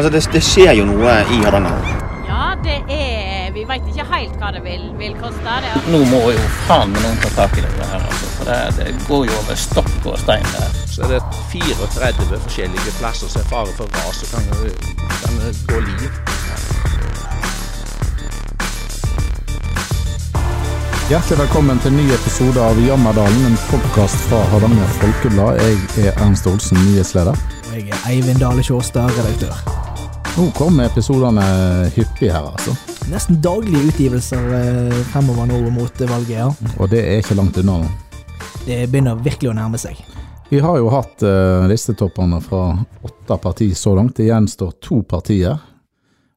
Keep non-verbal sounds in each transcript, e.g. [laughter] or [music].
Altså, det, det skjer jo noe i Hardanger. Ja, det er Vi veit ikke helt hva det vil, vil koste. Det. Nå må jo faen meg noen ta tak i det her, altså. For det, det går jo over stokk og stein der. Så er det 34 forskjellige plasser som er fare for ras så kan, det, kan gå liv. Hjertelig velkommen til en ny episode av Jammerdalen, en podkast fra Hardanger Folkeblad. Jeg er Ernst Olsen, nyhetsleder. Og jeg er Eivind Dale Sjåstad, redaktør. Nå kommer episodene hyppig her, altså. Nesten daglige utgivelser eh, fremover nå mot valget, ja. Og det er ikke langt unna nå. Det begynner virkelig å nærme seg. Vi har jo hatt uh, listetoppene fra åtte partier så langt. Det gjenstår to partier.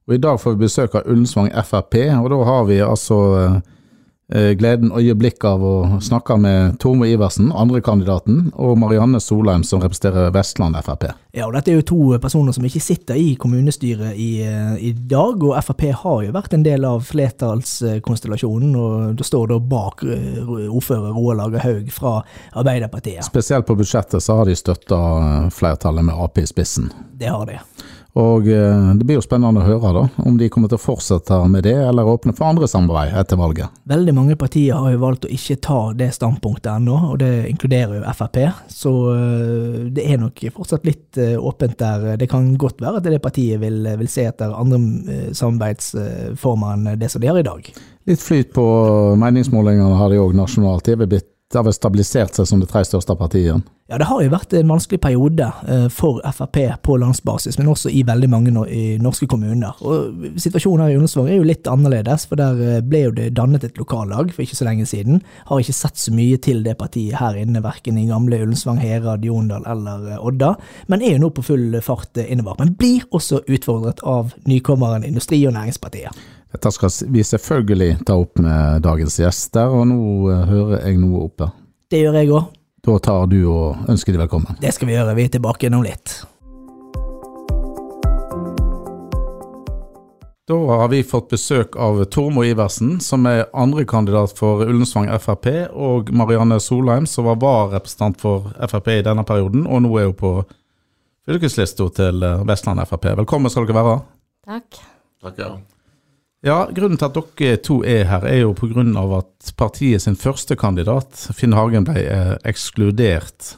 Og I dag får vi besøk av Ullensvang Frp, og da har vi altså uh, gleden og øyeblikk av å snakke med Tormod Iversen, andrekandidaten, og Marianne Solheim, som representerer Vestland Frp. Ja, og Dette er jo to personer som ikke sitter i kommunestyret i, i dag, og Frp har jo vært en del av flertallskonstellasjonen, og det står da bak ordfører Roald Lager Haug fra Arbeiderpartiet. Spesielt på budsjettet så har de støtta flertallet med Ap i spissen. Det har de. Og det blir jo spennende å høre da, om de kommer til å fortsette med det, eller åpne for andre samarbeid etter valget. Veldig mange partier har jo valgt å ikke ta det standpunktet ennå, og det inkluderer jo Frp. Så det er nok fortsatt litt åpent der. Det kan godt være at det partiet vil, vil se etter andre samarbeidsformer enn det som de har i dag. Litt flyt på meningsmålingene har de òg nasjonalt. De er blitt det har vel stabilisert seg som det tre største partiene? Ja, det har jo vært en vanskelig periode for Frp på landsbasis, men også i veldig mange norske kommuner. Og Situasjonen her i Ullensvang er jo litt annerledes, for der ble jo det dannet et lokallag for ikke så lenge siden. Har ikke sett så mye til det partiet her inne, verken i gamle Ullensvang, Herad, Jondal eller Odda, men er jo nå på full fart innover. Men blir også utfordret av nykommeren Industri- og Næringspartiet. Dette skal vi selvfølgelig ta opp med dagens gjester, og nå hører jeg noe oppe. Det gjør jeg òg. Da tar du og ønsker de velkommen. Det skal vi gjøre. Vi er tilbake nå litt. Da har vi fått besøk av Tormod Iversen, som er andrekandidat for Ullensvang Frp, og Marianne Solheim, som var vararepresentant for Frp i denne perioden, og nå er hun på fylkeslista til Vestland Frp. Velkommen skal dere være. Takk. Takk, ja. Ja, Grunnen til at dere to er her, er jo pga. at partiet sin første kandidat, Finn Hagen, ble eh, ekskludert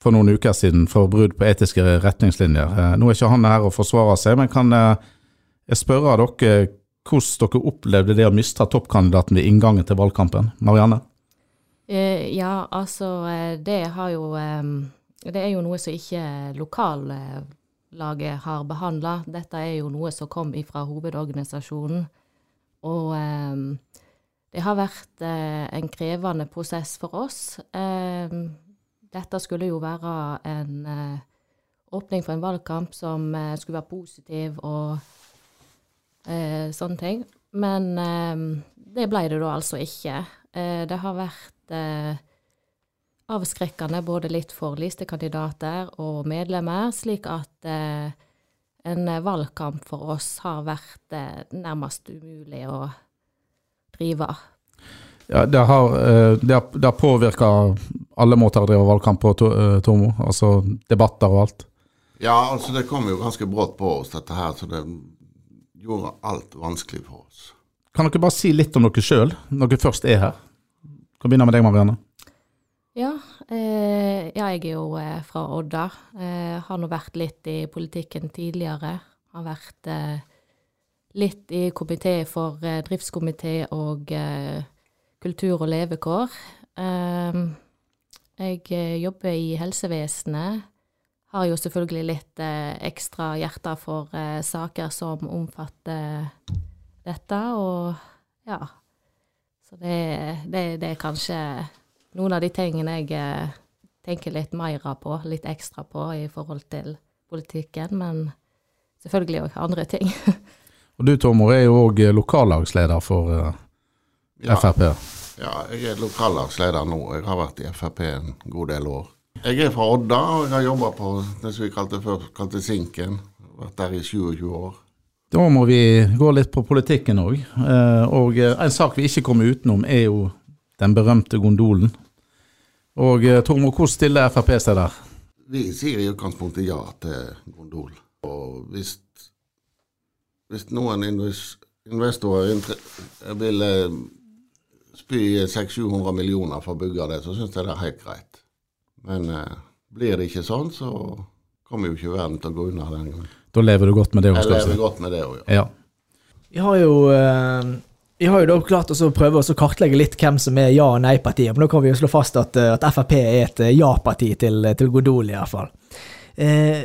for noen uker siden for brudd på etiske retningslinjer. Eh, nå er ikke han her og forsvarer seg, men kan eh, jeg spørre dere hvordan dere opplevde det å miste toppkandidaten ved inngangen til valgkampen? Marianne? Ja, altså det har jo Det er jo noe som ikke lokallaget har behandla. Dette er jo noe som kom fra hovedorganisasjonen. Og det har vært en krevende prosess for oss. dette skulle jo være en åpning for en valgkamp som skulle være positiv og Eh, sånne ting. Men eh, det ble det da altså ikke. Eh, det har vært avskrekkende både litt for listekandidater og medlemmer, slik at en valgkamp for oss har vært nærmest umulig å drive. Ja, det har, det har, det har påvirka alle måter å drive valgkamp på, Tormo? Altså debatter og alt? Ja, altså det kom jo ganske brått på oss, dette her. så det gjorde alt vanskelig for oss. Kan dere bare si litt om dere sjøl, når dere først er her? Kan begynne med deg, Marianne. Ja, eh, ja jeg er jo eh, fra Odda. Eh, har nå vært litt i politikken tidligere. Har vært eh, litt i komité for eh, driftskomité og eh, kultur og levekår. jeg jobber i helsevesenet har jo selvfølgelig litt eh, ekstra hjerte for eh, saker som omfatter dette, og ja. Så det, det, det, er kanskje noen av de tingene jeg eh, tenker litt mer på, litt ekstra på i forhold til politikken, men selvfølgelig òg andre ting. [laughs] og du Tormod er jo òg lokallagsleder for uh, ja. Frp. Ja, jeg er lokallagsleder nå. Jeg har vært i Frp en god del år. Jeg er fra Odda, og jeg har jobba på det som vi kalte før kalte Sinken. Vært der i 27 år. Da må vi gå litt på politikken òg. Og en sak vi ikke kommer utenom, er jo den berømte gondolen. Og Tormod, hvordan stiller Frp seg der? Vi sier i utgangspunktet ja til gondol. Og hvis hvis noen investorer vil eh, spy 600-700 millioner for å bygge det, så syns jeg det er helt greit. Men eh, blir det ikke sånn, så kommer jo ikke verden til å gå unna den gangen. Da lever du godt med det òg, Jeg lever godt med det òg, ja. Ja. Vi har jo eh, vi har jo da klart å prøve å kartlegge litt hvem som er ja- og nei-partiet, men nå kan vi jo slå fast at, eh, at Frp er et eh, ja-parti til, til Godol, i hvert fall. Eh,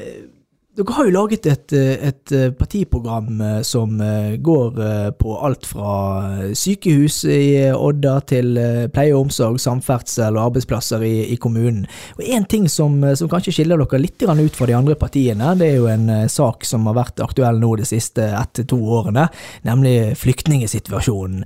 dere har jo laget et, eh, et eh, partiprogram eh, som går på alt fra eh, sykehus i Odda til pleie og omsorg, samferdsel og arbeidsplasser i, i kommunen. Og En ting som, som kanskje skiller dere litt ut fra de andre partiene, det er jo en sak som har vært aktuell nå de siste ett til to årene, nemlig flyktningsituasjonen.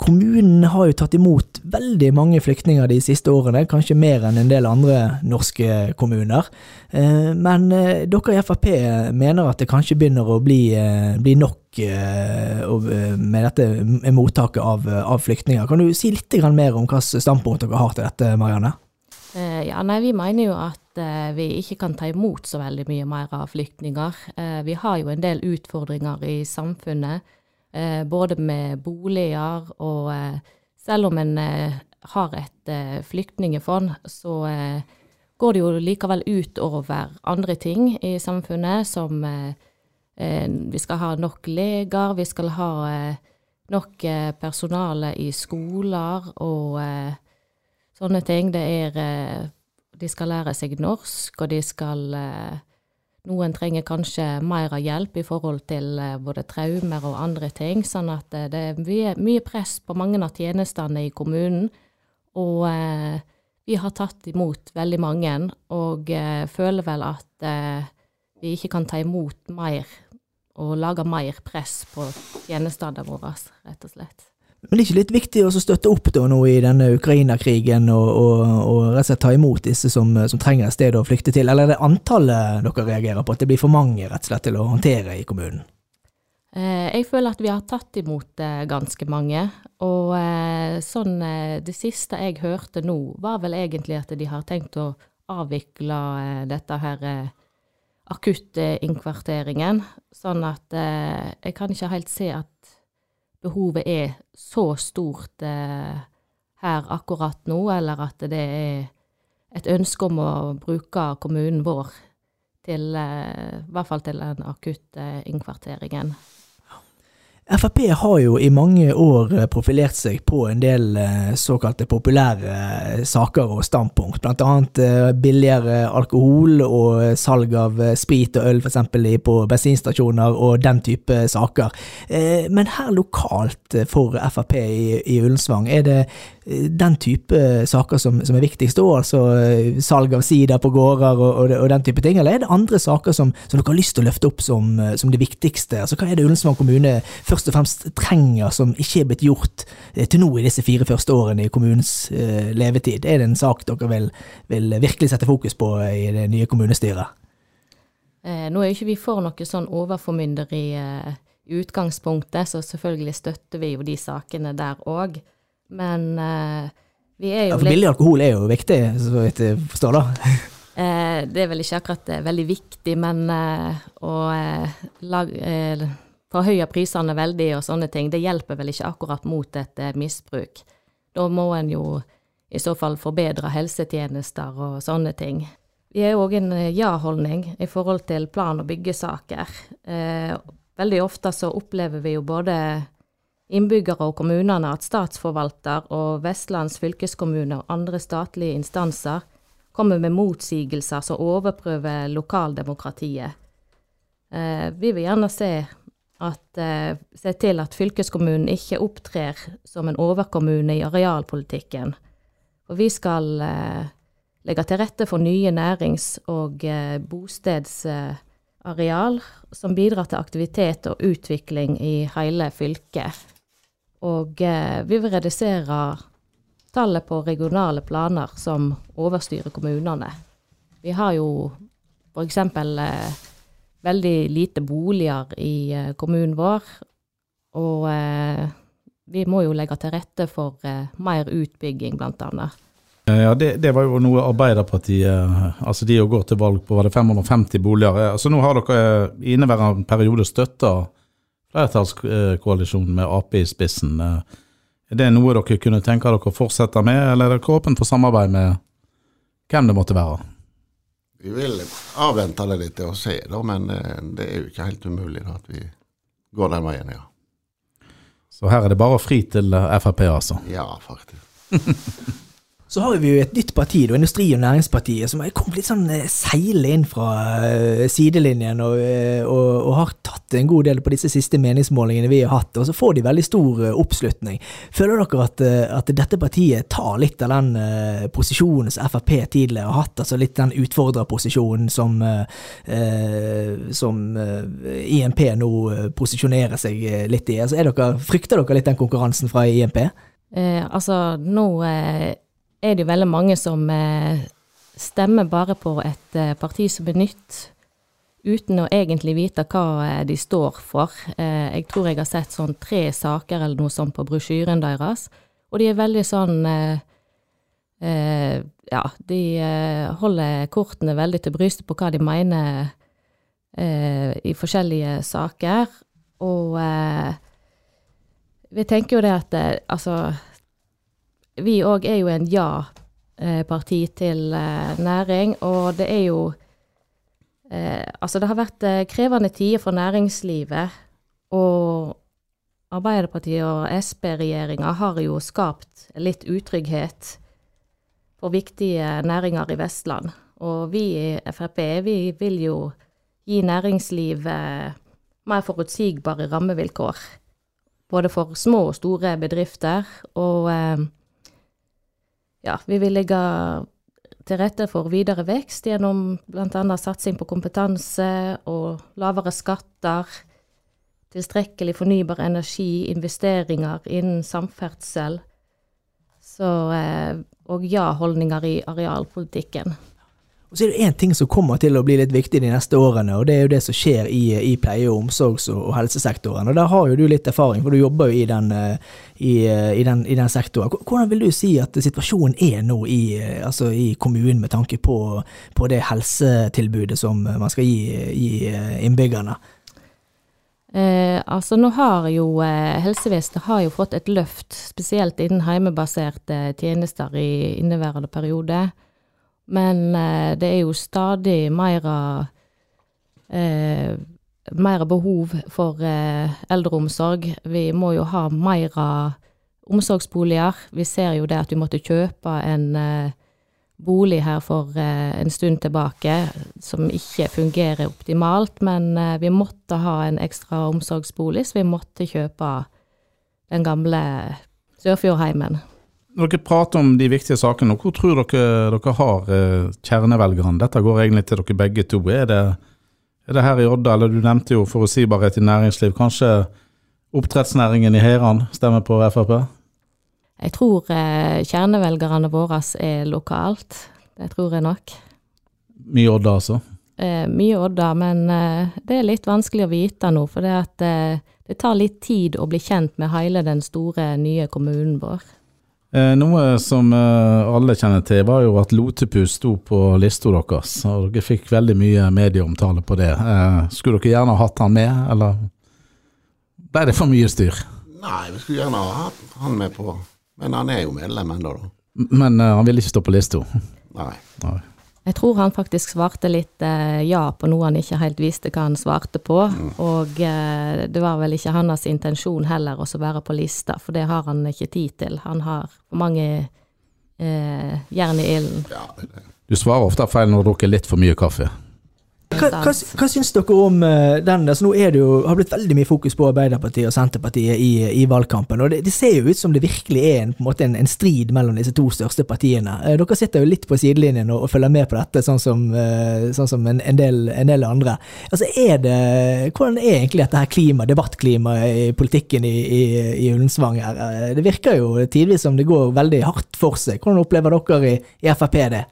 Kommunen har jo tatt imot veldig mange flyktninger de siste årene, kanskje mer enn en del andre norske kommuner. Men dere i Frp mener at det kanskje begynner å bli, eh, bli nok eh, eh, med dette mottaket av, av flyktninger. Kan du si litt mer om hvilket standpunkt dere har til dette, Marianne? Eh, ja, nei, vi mener jo at eh, vi ikke kan ta imot så veldig mye mer av flyktninger. Eh, vi har jo en del utfordringer i samfunnet, eh, både med boliger og eh, selv om en eh, har et eh, flyktningefond, så eh, går det jo likevel ut over andre ting i samfunnet, som eh, eh, vi skal ha nok leger, vi skal ha eh, nok personale i skoler og sånne ting. Det er De skal lære seg norsk, og de skal Noen trenger kanskje mer hjelp i forhold til både traumer og andre ting. Sånn at det er mye, mye press på mange av tjenestene i kommunen. Og vi har tatt imot veldig mange, og eh, føler vel at eh, vi ikke kan ta imot mer og lage mer press på tjenestene våre, rett og slett. Men det er ikke litt viktig å støtte opp da nå i denne Ukraina-krigen, og, og, og rett og slett ta imot disse som, som trenger et sted å flykte til? Eller er det antallet dere reagerer på, at det blir for mange rett og slett til å håndtere i kommunen? Eh, jeg føler at vi har tatt imot eh, ganske mange, og eh, sånn det siste jeg hørte nå, var vel egentlig at de har tenkt å avvikle dette her akuttinnkvarteringen, sånn at jeg kan ikke helt se at behovet er så stort her akkurat nå, eller at det er et ønske om å bruke kommunen vår til, i hvert fall til den akutte innkvarteringen. Frp har jo i mange år eh, profilert seg på en del eh, såkalte populære eh, saker og standpunkt, blant annet billigere alkohol og salg av sprit og øl eksempel på bensinstasjoner og den type saker. Men her lokalt for Frp i, Ullensvang, er det den type saker som, som er viktigst da, altså eh, salg av sider på gårder og, og, og den type ting, eller er det andre saker som, som dere har lyst til å løfte opp som, eh, som det viktigste? Altså Hva er det Ullensvang kommune først og fremst trenger som ikke er blitt gjort eh, til nå i disse fire første årene i kommunens uh, levetid? Er det en sak dere vil, vil virkelig sette fokus på i det nye kommunestyret? Eh, nå er jo ikke vi for noe sånn overformynderi eh, i utgangspunktet, så selvfølgelig støtter vi jo de sakene der òg. Men uh, vi er Ja, for billig alkohol er jo viktig, så vidt jeg forstår da. [laughs] uh, Det er vel ikke akkurat eh, veldig viktig, men eh, å uh, eh, forhøye prisene veldig og sånne ting, det hjelper vel ikke akkurat mot et eh, misbruk. Da må en jo i så fall forbedre helsetjenester og sånne ting. Vi er òg en eh, ja-holdning i forhold til plan- og byggesaker. Eh, veldig ofte så opplever vi jo både innbyggere og kommunene at statsforvalter og Vestlands fylkeskommune og andre statlige instanser kommer med motsigelser som overprøver lokaldemokratiet. Eh, vi vil gjerne se, at, eh, se til at fylkeskommunen ikke opptrer som en overkommune i arealpolitikken. Og vi skal eh, legge til rette for nye nærings- og bostedsareal som bidrar til aktivitet og utvikling i hele fylket. Og eh, vi vil redusere tallet på regionale planer som overstyrer kommunene. Vi har jo f.eks. Eh, veldig lite boliger i eh, kommunen vår, og eh, vi må jo legge til rette for eh, mer utbygging, annet. Eh, Ja, det, det var jo noe Arbeiderpartiet Altså de går til valg på var det 550 boliger. Altså Nå har dere i inneværende periode støtta flertallskoalisjon med Ap i spissen. Eh, Er det noe dere kunne tenke dere å fortsette med, eller er dere åpne for samarbeid med hvem det måtte være? Vi vil avvente det litt og se, da, men eh, det er jo ikke helt umulig da, at vi går den veien, ja. Så her er det bare fri til Frp, altså. Ja, faktisk. [laughs] Så har vi jo et nytt parti, da, Industri- og Næringspartiet, som har kommet litt sånn eh, seilende inn fra eh, sidelinjen og, eh, og, og har tatt en god del på disse siste meningsmålingene vi har hatt, og så får de veldig stor oppslutning. Føler dere at, at dette partiet tar litt av den posisjonen som Frp tidligere har hatt, altså litt den utfordrerposisjonen som, som IMP nå posisjonerer seg litt i? Altså, er dere, frykter dere litt den konkurransen fra IMP? Eh, altså, nå eh, er det jo veldig mange som eh, stemmer bare på et eh, parti som er nytt, uten å egentlig vite hva eh, de står for. Jeg tror jeg har sett sånn tre saker eller noe sånt på brosjyren deres, og de er veldig sånn Ja, de holder kortene veldig til brystet på hva de mener i forskjellige saker, og vi tenker jo det at altså vi òg er jo en ja-parti til eh, næring, og det er jo eh, Altså, det har vært eh, krevende tider for næringslivet, og Arbeiderpartiet og Sp-regjeringa har jo skapt litt utrygghet for viktige næringer i Vestland. Og vi i Frp, vi vil jo gi næringslivet mer forutsigbare rammevilkår. Både for små og store bedrifter, og eh, ja, vi vil legge til rette for videre vekst gjennom bl.a. satsing på kompetanse og lavere skatter, tilstrekkelig fornybar energi, investeringer innen samferdsel, så, eh, og ja-holdninger i arealpolitikken. Og så er det én ting som kommer til å bli litt viktig de neste årene, og det er jo det som skjer i, i pleie- og omsorgs- og, helsesektoren. Og der har jo du litt erfaring, for du jobber jo i den, eh, i, eh, i den, den sektoren. Hvordan vil du si at situasjonen er nå eh, altså i kommunen med tanke på, på det helsetilbudet som man skal gi, gi innbyggerne? Eh, altså nå har jo eh, helsevesenet har jo fått et løft, spesielt innen heimebaserte tjenester i inneværende periode. Men eh, det er jo stadig mer eh, mer behov for eh, eldreomsorg. Vi må jo ha mer omsorgsboliger. Vi ser jo det at vi måtte kjøpe en eh, bolig her for eh, en stund tilbake som ikke fungerer optimalt, men eh, vi måtte ha en ekstra omsorgsbolig, så vi måtte kjøpe den gamle Sørfjordheimen. Når dere prater om de viktige sakene, hvor tror dere dere har eh, kjernevelgerne? Dette går egentlig til dere begge to. Er det, er det her i Odda, eller du nevnte jo forutsigbarhet i næringsliv. Kanskje oppdrettsnæringen i Heran stemmer på Frp? Jeg tror eh, kjernevelgerne våre er lokalt. Det tror jeg nok. Mye Odda, altså. Eh, mye Odda, men eh, det er litt vanskelig å vite nå. For det, at, eh, det tar litt tid å bli kjent med hele den store, nye kommunen vår. Eh, noe som eh, alle kjenner til, var jo at Lotepus sto på lista deres, og dere fikk veldig mye medieomtale på det. Eh, skulle dere gjerne hatt han med, eller ble det for mye styr? Nei, vi skulle gjerne ha hatt han med på Men han er jo medlem ennå, da. Men han ville ikke stå på lista. Nei. Nei. Jeg tror han faktisk svarte litt eh, ja på noe han ikke helt visste hva han svarte på. Og eh, det var vel ikke hans intensjon heller å være på lista, for det har han ikke tid til. Han har for mange eh, jern i ilden. Ja, Du svarer ofte feil når du drukker litt for mye kaffe. Hva, hva, hva syns dere om eh, den? Altså, nå er det jo, har blitt veldig mye fokus på Arbeiderpartiet og Senterpartiet i, i valgkampen. og det, det ser jo ut som det virkelig er en, på en, måte en, en strid mellom disse to største partiene. Eh, dere sitter jo litt på sidelinjen og, og følger med på dette, sånn som, eh, sånn som en, en, del, en del andre. Altså, er det, Hvordan er egentlig dette her klima, debattklimaet i politikken i, i, i Ullensvang her? Det virker jo tidvis som det går veldig hardt for seg. Hvordan opplever dere i, i Frp det?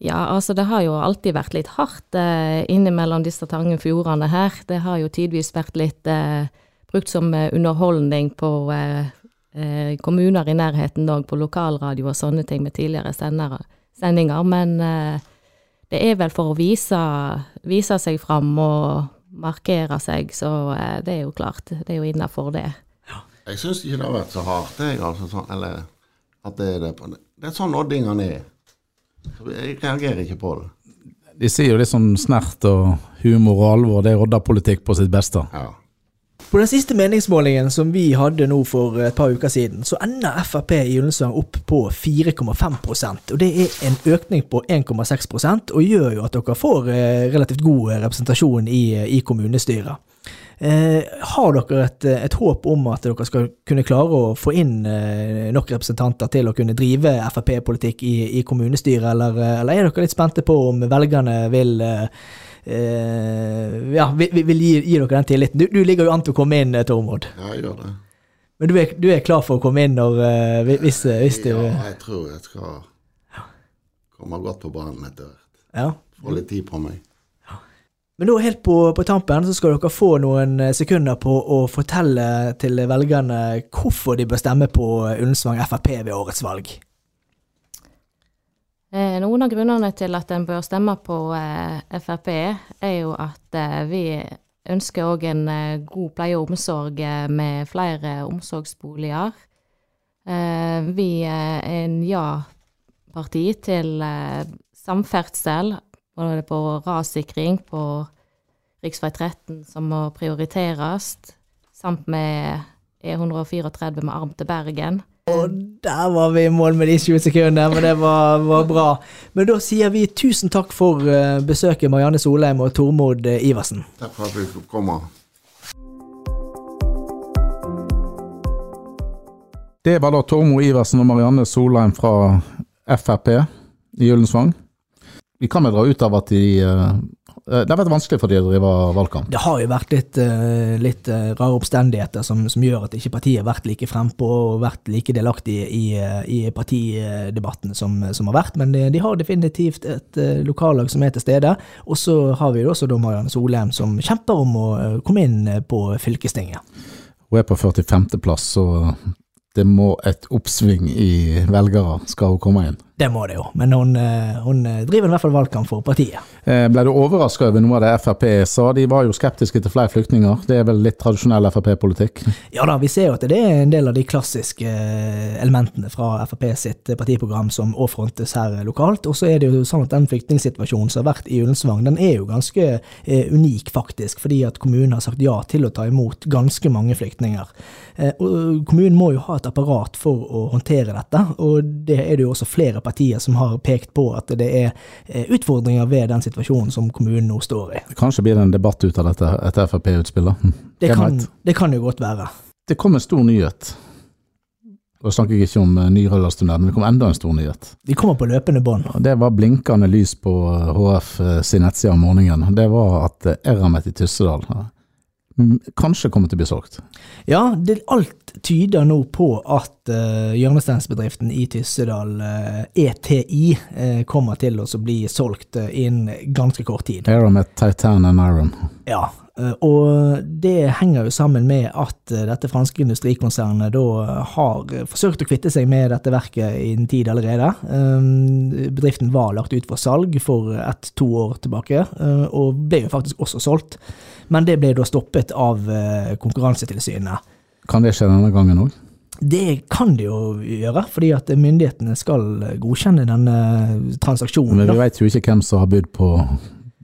Ja, altså det har jo alltid vært litt hardt eh, innimellom disse trange fjordene her. Det har jo tidvis vært litt eh, brukt som eh, underholdning på eh, eh, kommuner i nærheten òg, på lokalradio og sånne ting med tidligere sendere, sendinger. Men eh, det er vel for å vise, vise seg fram og markere seg, så det er jo klart. Det er jo innafor det. Jeg syns ikke det har vært så hardt, jeg, altså. Sånn, eller at det er det. Det er sånn oddingene er. Jeg reagerer ikke på det. De sier jo litt sånn snert og humor og alvor, det er Odda-politikk på sitt beste. Ja. På den siste meningsmålingen som vi hadde nå for et par uker siden, så ender Frp i Ullensvang opp på 4,5% og Det er en økning på 1,6% og gjør jo at dere får eh, relativt god representasjon i, i kommunestyret. Eh, har dere et, et håp om at dere skal kunne klare å få inn eh, nok representanter til å kunne drive Frp-politikk i, i kommunestyret, eller, eller er dere litt spente på om velgerne vil eh, eh, ja, vil, vil- gi, gi dere den tilliten? Du, du ligger jo an til å komme inn, eh, Tormod. ja, jeg gjør det. Men du er, du er klar for å komme inn når, eh, hvis, hvis du Ja, jeg tror jeg skal komme godt på banen etter hvert. Ja. Få litt tid på meg. Men nå helt på, på tampen så skal dere få noen eh, sekunder på å fortelle til velgerne hvorfor de bør stemme på Ullensvang Frp ved årets valg. Eh, Noen av grunnene til at en bør stemme på eh, Frp, er jo at vi ønsker òg en god pleie og omsorg med flere omsorgsboliger. Vi er en ja-parti til samferdsel, både på rassikring på rv. 13 som må prioriteres, samt med E134 med arm til Bergen. Og der var vi i mål med de 20 sekundene, men det var, var bra. Men da sier vi tusen takk for eh, besøket, Marianne Solheim og Tormod eh, Iversen. Takk for at vi fikk komme. Det var da Tormod Iversen og Marianne Solheim fra Frp i Ullensvang. Vi kan vel dra ut av at de eh, Det har vært vanskelig for de å drive valgkamp. Det har jo vært litt, eh, litt eh, rare oppstendigheter som, som gjør at ikke partiet har vært like frempå og vært like delaktig i, eh, i partidebattene som, som har vært, men de, de har definitivt et eh, lokallag som er til stede. Og så har vi jo også da Marianne Solheim som kjemper om å eh, komme inn eh, på fylkestinget. Hun er på 45.-plass, så det må et oppsving i velgere skal hun komme inn. Det må det jo, men hun, eh, hun eh, driver i hvert fall valgkamp for partiet. Eh, Ble du overraska over noe av det Frp sa? De var jo skeptiske til flere flyktninger. Det er vel litt tradisjonell Frp-politikk? [laughs] Ja da, vi ser jo at det er en del av de klassiske elementene fra Frp sitt partiprogram som overfrontes frontes her lokalt. Og så er det jo sånn at den flyktningsituasjonen som har vært i Ullensvang, den er jo ganske unik, faktisk. Fordi at kommunen har sagt ja til å ta imot ganske mange flyktninger. Og kommunen må jo ha et apparat for å håndtere dette, og det er det jo også flere partier som har pekt på at det er eh, utfordringer ved den situasjonen som kommunen nå står i. Kanskje blir det en debatt ut av dette etter Frp-utspillet? Det kan, det kan jo godt være. Det kom en stor nyhet. Da snakker jeg ikke om eh, ny Røldalstunnel, men det kom enda en stor nyhet. De kommer på løpende bånd. Det var blinkende lys på eh, HF sin nettside om morgenen. Det var at eh, Eramet i Tyssedal eh, kanskje kommer til å bli solgt. Ja, det, alt tyder nå på at uh, hjørnesteinsbedriften i Tyssedal, uh, ETI, uh, kommer til å bli solgt uh, innen ganske kort tid. Eramet Titan and Iron. Ja, eh, og det henger jo sammen med at eh, dette franske industrikonsernet da har forsøkt å kvitte seg med dette verket i en tid allerede. Eh, Bedriften var lagt ut for salg for ett-to år tilbake, eh, og ble jo faktisk også solgt. Men det ble da stoppet av eh, Konkurransetilsynet. Kan det skje denne gangen òg? Det kan det jo gjøre, fordi at myndighetene skal godkjenne denne transaksjonen. Men vi vet jo ikke hvem som har bydd på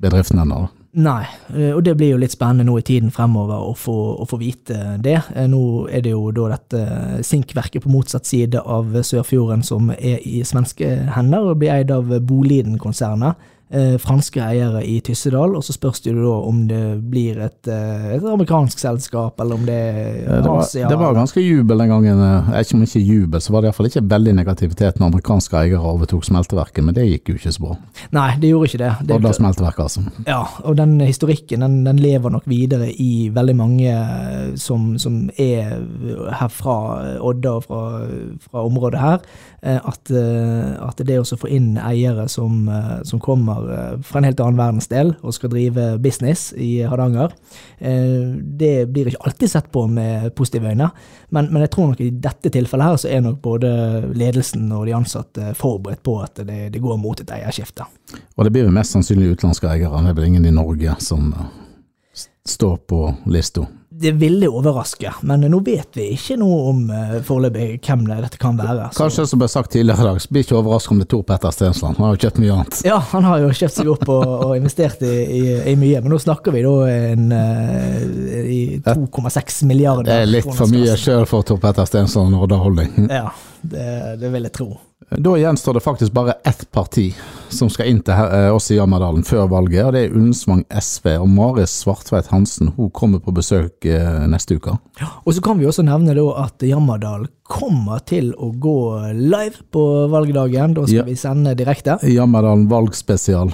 bedriften ennå. Nei, eh, og det blir jo litt spennende nå i tiden fremover å få, å få vite det. Eh, Nå er det jo da dette sinkverket på motsatt side av Sørfjorden som er i svenske hender og blir eid av Boliden-konsernet. Eh, franske eiere i Tyssedal, og så spørs det jo da om det blir et, eh, et amerikansk selskap, eller om det er Det var, Asia. det var ganske jubel den gangen. eh, Ikke om ikke jubel, så var det iallfall ikke veldig negativitet når amerikanske eiere overtok smelteverket, men det gikk jo ikke så bra. Nei, det gjorde ikke det. det Odda smelteverk, altså. Ja, og den historikken den, den lever nok videre i veldig mange som, som er her fra Odda og fra, fra området her. eh, At, eh, at det å få inn eiere som, eh, som kommer eh, fra en helt annen verdensdel og skal drive business i Hardanger, eh, det blir ikke alltid sett på med positive øyne. Men, men jeg tror nok i dette tilfellet her så er nok både ledelsen og de ansatte forberedt på at det, det går mot et eierskifte. Og det blir vel mest sannsynlig utenlandske eiere. Det er vel ingen i Norge som, står på lista. Det ville overraske, men nå vet vi ikke noe om uh, foreløpig hvem det- dette kan være. så- Kanskje som ble sagt tidligere i dag, så blir ikke overrasket om det er Tor Petter Stensland. Han har jo kjøpt mye annet. Ja, han har jo kjøpt seg opp og, og investert i, i, i mye, men nå snakker vi da en eh, i 2,6 milliarder. Det er litt for mye sjøl for Tor Petter Stensland og Odda Holding. Ja, det, det vil jeg tro. Da gjenstår det faktisk bare ett parti som skal inn til eh, oss i Jammerdalen før valget, og det er Ullensvang SV. Og Maris Svartveit Hansen hun kommer på besøk eh, neste uke. Og så kan vi også nevne at Jammerdal kommer til å gå live på valgdagen. Da skal Ja. vi sende direkte. Jammerdalen valgspesial.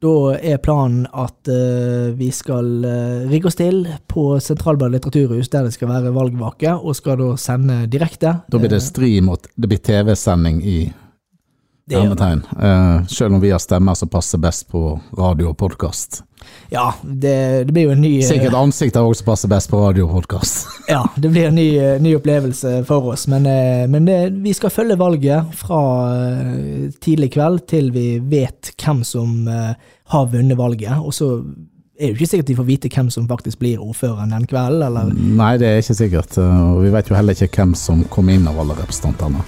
Da er planen at uh, vi skal uh, rigge oss til på Sentralbadet litteraturhus, der det skal være valgvake, og skal da sende direkte. Da blir det stri mot det blir TV-sending i. hermetegn. Uh, selv om vi har stemmer som passer best på radio og podkast. Ja, det, det blir jo en ny eh, Sikkert ansikter også passer best på radio og podkast. [laughs] Ja, det blir en ny, eh, ny opplevelse for oss, men, men det, vi skal følge valget fra tidlig kveld til vi vet hvem som har vunnet valget. Og så er det jo ikke sikkert vi får vite hvem som faktisk blir ordføreren den kvelden, eller Nei, det er ikke sikkert. Og vi vet jo heller ikke hvem som kom inn av alle representantene.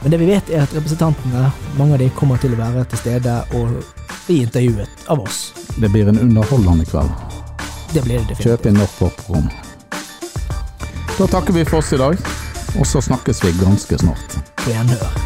Men det vi vet er at representantene, mange av de kommer til å være til stede og bli intervjuet av oss. Det blir en underholdende kveld. Det blir det definitivt. Kjøp inn nok popkorn. Da takker vi for oss i dag, og så snakkes vi ganske snart. På gjenhør.